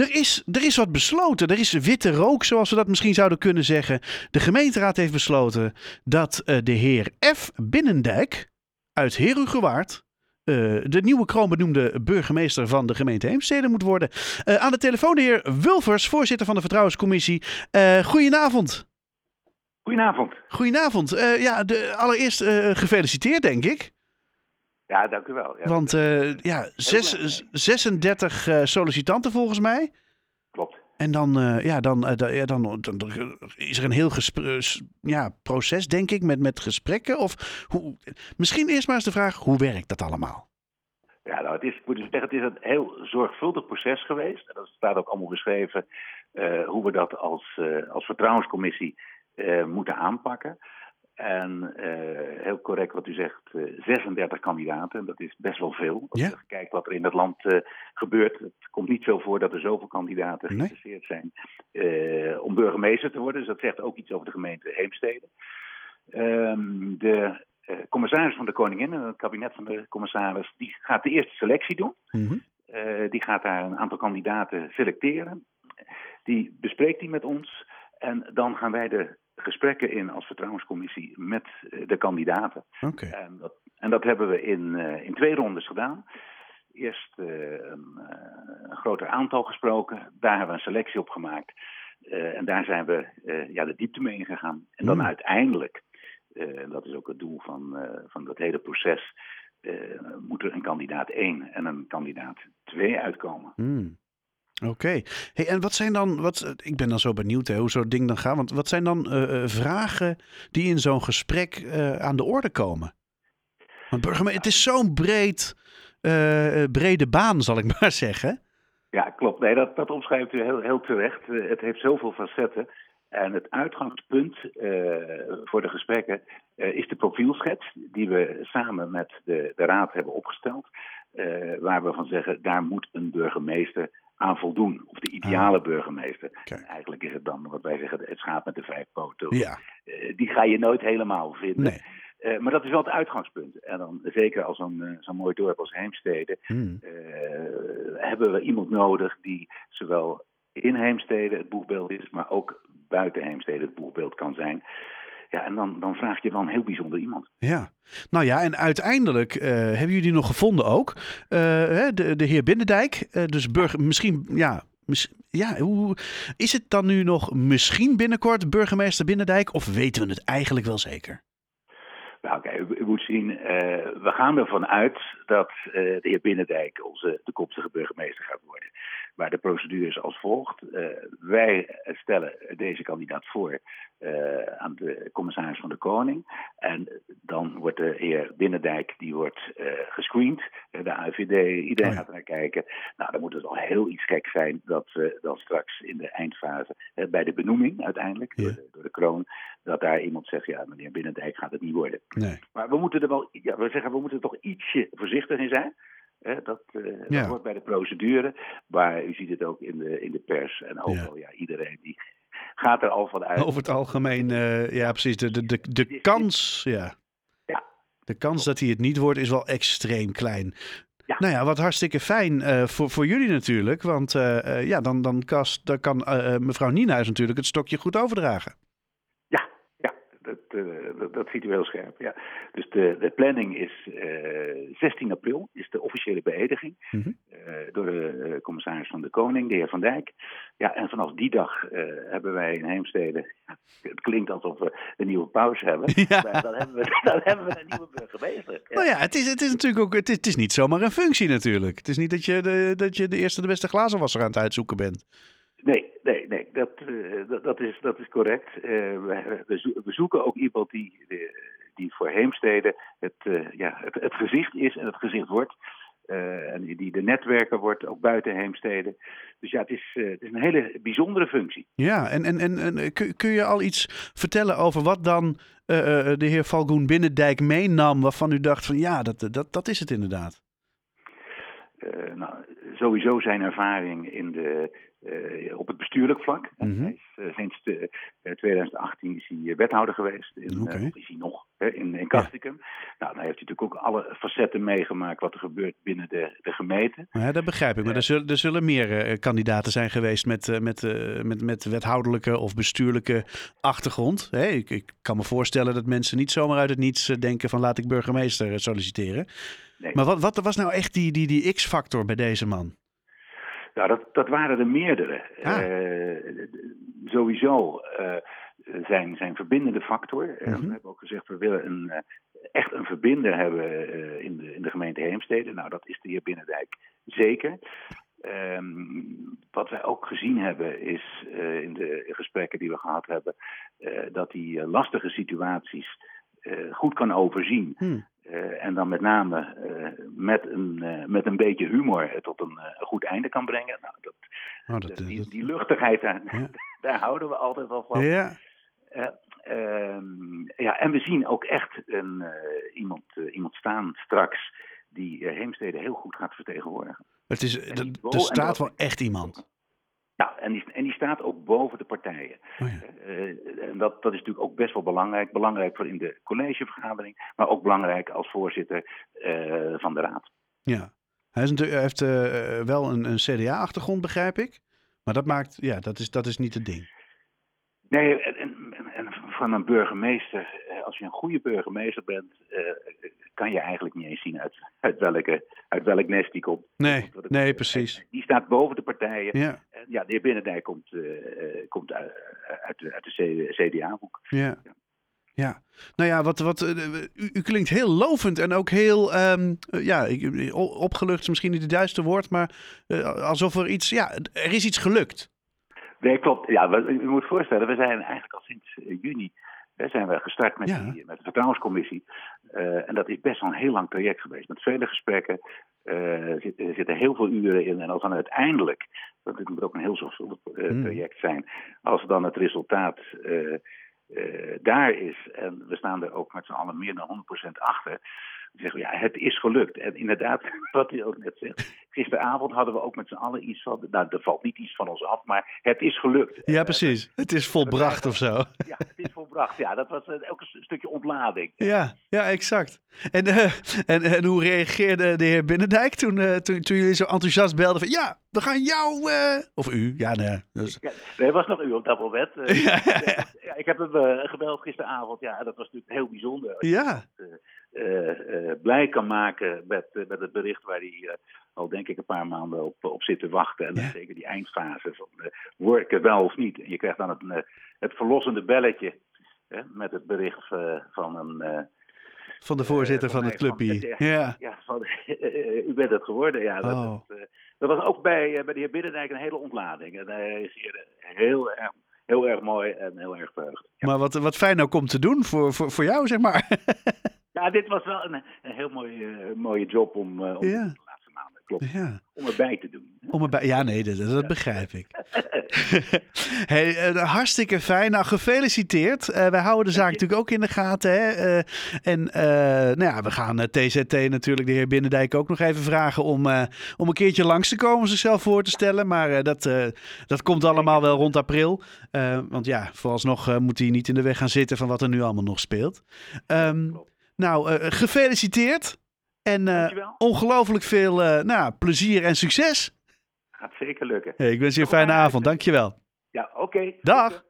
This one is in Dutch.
er is, er is wat besloten. Er is witte rook, zoals we dat misschien zouden kunnen zeggen. De gemeenteraad heeft besloten dat uh, de heer F. Binnendijk uit Herugewaard uh, de nieuwe kroonbenoemde burgemeester van de gemeente Heemstede moet worden. Uh, aan de telefoon de heer Wulvers, voorzitter van de Vertrouwenscommissie. Goedenavond. Goedenavond. Goedenavond. ja, de, allereerst gefeliciteerd, denk ik. Ja, dank u wel. Ja, Want ja, zes, 36 sollicitanten volgens mij. Klopt. En dan, uh, ja, dan, dan, is er een heel ja, proces, denk ik, met, met gesprekken. Of hoe, misschien eerst maar eens de vraag, hoe werkt dat allemaal? Ja, nou, het is, ik moet zeggen, het is een heel zorgvuldig proces geweest. Dat staat ook allemaal beschreven hoe we dat als, als vertrouwenscommissie moeten aanpakken. En uh, heel correct wat u zegt, uh, 36 kandidaten. Dat is best wel veel. Als je kijkt wat er in het land uh, gebeurt. Het komt niet veel voor dat er zoveel kandidaten nee. geïnteresseerd zijn om burgemeester te worden. Dus dat zegt ook iets over de gemeente Heemstede. Um, de commissaris van de Koningin en het kabinet van de commissaris, die gaat de eerste selectie doen. Mm -hmm. die gaat daar een aantal kandidaten selecteren. Die bespreekt die met ons. En dan gaan wij de gesprekken in als vertrouwenscommissie met de kandidaten. Okay. En, dat, en dat hebben we in, uh, in twee rondes gedaan. Eerst uh, een, een, groter aantal gesproken. Daar hebben we een selectie op gemaakt. en daar zijn we ja, de diepte mee ingegaan. En dan mm. uiteindelijk, dat is ook het doel van, van dat hele proces, moet er een kandidaat 1 en een kandidaat 2 uitkomen. Mm. Oké. Hey, en wat zijn dan, wat, ik ben dan zo benieuwd hè, hoe zo'n ding dan gaat. Want wat zijn dan uh, vragen die in zo'n gesprek uh, aan de orde komen? Want burgemeester, het is zo'n breed, brede baan, zal ik maar zeggen. Ja, klopt. Nee, dat, dat omschrijft u heel, heel terecht. het heeft zoveel facetten. En het uitgangspunt voor de gesprekken is de profielschets die we samen met de, de raad hebben opgesteld. Waar we van zeggen, daar moet een burgemeester aan voldoen. Of de ideale ah. burgemeester. En eigenlijk is het dan wat wij zeggen het schaap met de vijf poten. Ja. Uh, die ga je nooit helemaal vinden. Nee. Uh, maar dat is wel het uitgangspunt. En dan zeker als zo'n uh, zo mooi dorp als Heemstede... Hmm. hebben we iemand nodig die zowel in Heemstede het boegbeeld is... maar ook buiten Heemstede het boegbeeld kan zijn... Ja, en dan, dan vraag je wel een heel bijzonder iemand. Ja, nou ja, en uiteindelijk uh, hebben jullie nog gevonden ook. Uh, de, de heer Binnendijk, uh, dus burger, misschien, ja, ja, hoe is het dan nu nog misschien binnenkort burgemeester Binnendijk? Of weten we het eigenlijk wel zeker? Nou, kijk, u moet zien, we gaan ervan uit dat de heer Binnendijk onze toekomstige burgemeester gaat worden. Maar de procedure is als volgt. Uh, wij stellen deze kandidaat voor uh, aan de commissaris van de Koning. En dan wordt de heer Binnendijk die wordt uh, gescreend. De AVD, iedereen oh gaat naar kijken. Nou, dan moet het al heel iets gek zijn dat we dan straks in de eindfase, bij de benoeming uiteindelijk, ja. door, de, door, de, kroon, dat daar iemand zegt, ja, meneer Binnendijk gaat het niet worden. Nee. Maar we moeten er wel, ja, we zeggen, we moeten er toch ietsje voorzichtig in zijn. Dat, uh, ja. dat hoort bij de procedure. Maar u ziet het ook in de, in de pers en overal. Ja. ja iedereen die gaat er al van uit. Over het algemeen, uh, ja precies. De, de, de, de kans, ja. ja. De kans dat hij het niet wordt is wel extreem klein. Ja. Nou ja, wat hartstikke fijn uh, voor, voor jullie natuurlijk. Want uh, ja, dan, dan, kast, dan kan mevrouw Nienhuis natuurlijk het stokje goed overdragen. Dat, ziet u heel scherp. Ja. Dus de, de planning is 16 april, is de officiële beëdiging. Mm -hmm. door de commissaris van de Koning, de heer Van Dijk. Ja, en vanaf die dag hebben wij in Heemstede. Het klinkt alsof we een nieuwe paus hebben. Ja. Maar dan hebben, we, dan hebben we een nieuwe burgemeester. Ja. Nou ja, het is, het is natuurlijk ook. Het is, het is, niet zomaar een functie natuurlijk. Het is niet dat je de, dat je de eerste de beste glazenwasser aan het uitzoeken bent. Nee, nee, nee. Dat, uh, dat, dat, is, dat is correct. Uh, we, we, zoeken ook iemand die, die voor Heemstede het, ja, het, het gezicht is en het gezicht wordt. En die de netwerker wordt, ook buiten Heemstede. Dus ja, het is, het is een hele bijzondere functie. Ja, en, en, en, en kun, kun je al iets vertellen over wat dan de heer Valgoen Binnendijk meenam... waarvan u dacht van ja, dat, dat, dat is het inderdaad? Nou, sowieso zijn ervaring in de, op het bestuurlijk vlak. Mhm. Hij is, sinds de, 2018 is hij wethouder geweest. In, Oké. is hij nog in, in Castricum. Nou, dan heeft hij natuurlijk ook alle facetten meegemaakt wat er gebeurt binnen de, de gemeente. Ja, dat begrijp ik. Maar er zullen, er zullen meer eh, kandidaten zijn geweest met, eh, met, eh, met, met wethoudelijke of bestuurlijke achtergrond. Ik, ik kan me voorstellen dat mensen niet zomaar uit het niets eh, denken van laat ik burgemeester eh, solliciteren. Nee. Maar wat, wat was nou echt die, die, die X-factor bij deze man? Nou, dat, dat waren er meerdere. Ah. Eh, sowieso eh, zijn, zijn verbindende factor. Eh, Mhm. We hebben ook gezegd, we willen een, echt een verbinder hebben in, de, in de gemeente Heemstede. Nou, dat is de heer Binnendijk zeker. Ehm, wat wij ook gezien hebben is in de gesprekken die we gehad hebben, dat hij lastige situaties goed kan overzien. Hm. Eh, en dan met name eh, met, een, eh, met een beetje humor het tot een, goed einde kan brengen. Nou, dat, Oh, dat, die, dat- die luchtigheid, daar, Ja. daar houden we altijd wel van. ja. Eh, ehm, ja, en we zien ook echt een, iemand, iemand staan straks die Heemstede heel goed gaat vertegenwoordigen. Het is, er- staat wel echt iemand. Ja, en die, en die staat ook boven de partijen. Oh, ja. En dat, dat is natuurlijk ook best wel belangrijk. Belangrijk voor in de collegevergadering, maar ook belangrijk als voorzitter eh, van de raad. Ja. Hij, is natuurlijk- hij heeft eh, wel een, een CDA-achtergrond, begrijp ik. Maar dat maakt, ja, dat is, dat is niet het ding. Nee, en, en, en van een burgemeester, eh, als je een goede burgemeester bent, kan je eigenlijk niet eens zien uit, uit, welke, uit welk nest die komt. Nee, nee, precies. Die staat boven de partijen. Ja, ja, de heer Binnendijk komt, eh, eh, komt uit, uit de, uit de CDA-hoek. ja. Ja, nou ja, wat, wat, eh, u, u klinkt heel lovend en ook heel, ehm, eh, ja, opgelucht is misschien niet het juiste woord, maar eh, alsof er iets, ja, er is iets gelukt. Nee, klopt. Ja, u moet voorstellen, we zijn eigenlijk al sinds eh, juni zijn we gestart met, Ja. die, met de vertrouwenscommissie. Eh, en dat is best wel een heel lang traject geweest. Met vele gesprekken. eh, er zit- er zitten heel veel uren in. En als dan uiteindelijk, want het moet ook een heel zorgvuldig eh, Hmm. traject zijn. Als dan het resultaat daar is. En we staan er ook met z'n allen meer dan 100% achter. Dan zeggen we, ja, het is gelukt. En inderdaad, wat u ook net zegt. Gisteravond hadden we ook met z'n allen iets van. Nou, er valt niet iets van ons af, maar het is gelukt. Ja, Eh, precies. Het is volbracht of zo. ja, het is volbracht. Ja, dat was eh, ook een stukje ontlading. Ja, ja, exact. En, eh, en, en hoe reageerde de heer Binnendijk toen, toen, toen jullie zo enthousiast belden van ja, we gaan jou, of u, ja, nee. Dus, Ja, nee, was nog u op dat moment. Ja. ja, ik heb hem gebeld gisteravond. Ja, dat was natuurlijk heel bijzonder. Ja, blij kan maken met, eh, met het bericht waar hij eh, al denk ik een paar maanden op, op zit te wachten. En dan Ja. zeker die eindfase van eh, word ik het wel of niet. En je krijgt dan het, eh, het verlossende belletje met het bericht eh, van een... eh, van de voorzitter Eh, van van het clubje. ja. Ja, u bent het geworden. Ja, dat, Oh. dat, eh, dat was ook bij, eh, bij de heer Binnendijk een hele ontlading. En hij reageerde heel erg, heel erg mooi en heel erg verheugd. Ja. maar wat, wat fijn ook om te doen voor, voor, voor jou, zeg maar. Ja, dit was wel een, een heel mooie, eh, mooie job om, eh, om Ja. de laatste maanden klopt, ja, om erbij te doen. om erbij, ja, nee, dat, dat begrijp ik. hey, eh, hartstikke fijn. Nou, gefeliciteerd. Wij houden de zaak natuurlijk ook in de gaten. Hè? En nou ja, we gaan TZT natuurlijk, de heer Binnendijk, ook nog even vragen om, om een keertje langs te komen, om zichzelf voor te stellen. Maar dat, dat komt allemaal wel rond april. Want ja, vooralsnog moet hij niet in de weg gaan zitten van wat er nu allemaal nog speelt. Klopt. Nou, eh, gefeliciteerd. En eh, Dankjewel. ongelooflijk veel eh, nou, plezier en succes. Gaat zeker lukken. Hey, ik wens je een fijne avond. Dankjewel. Ja, oké. Dag.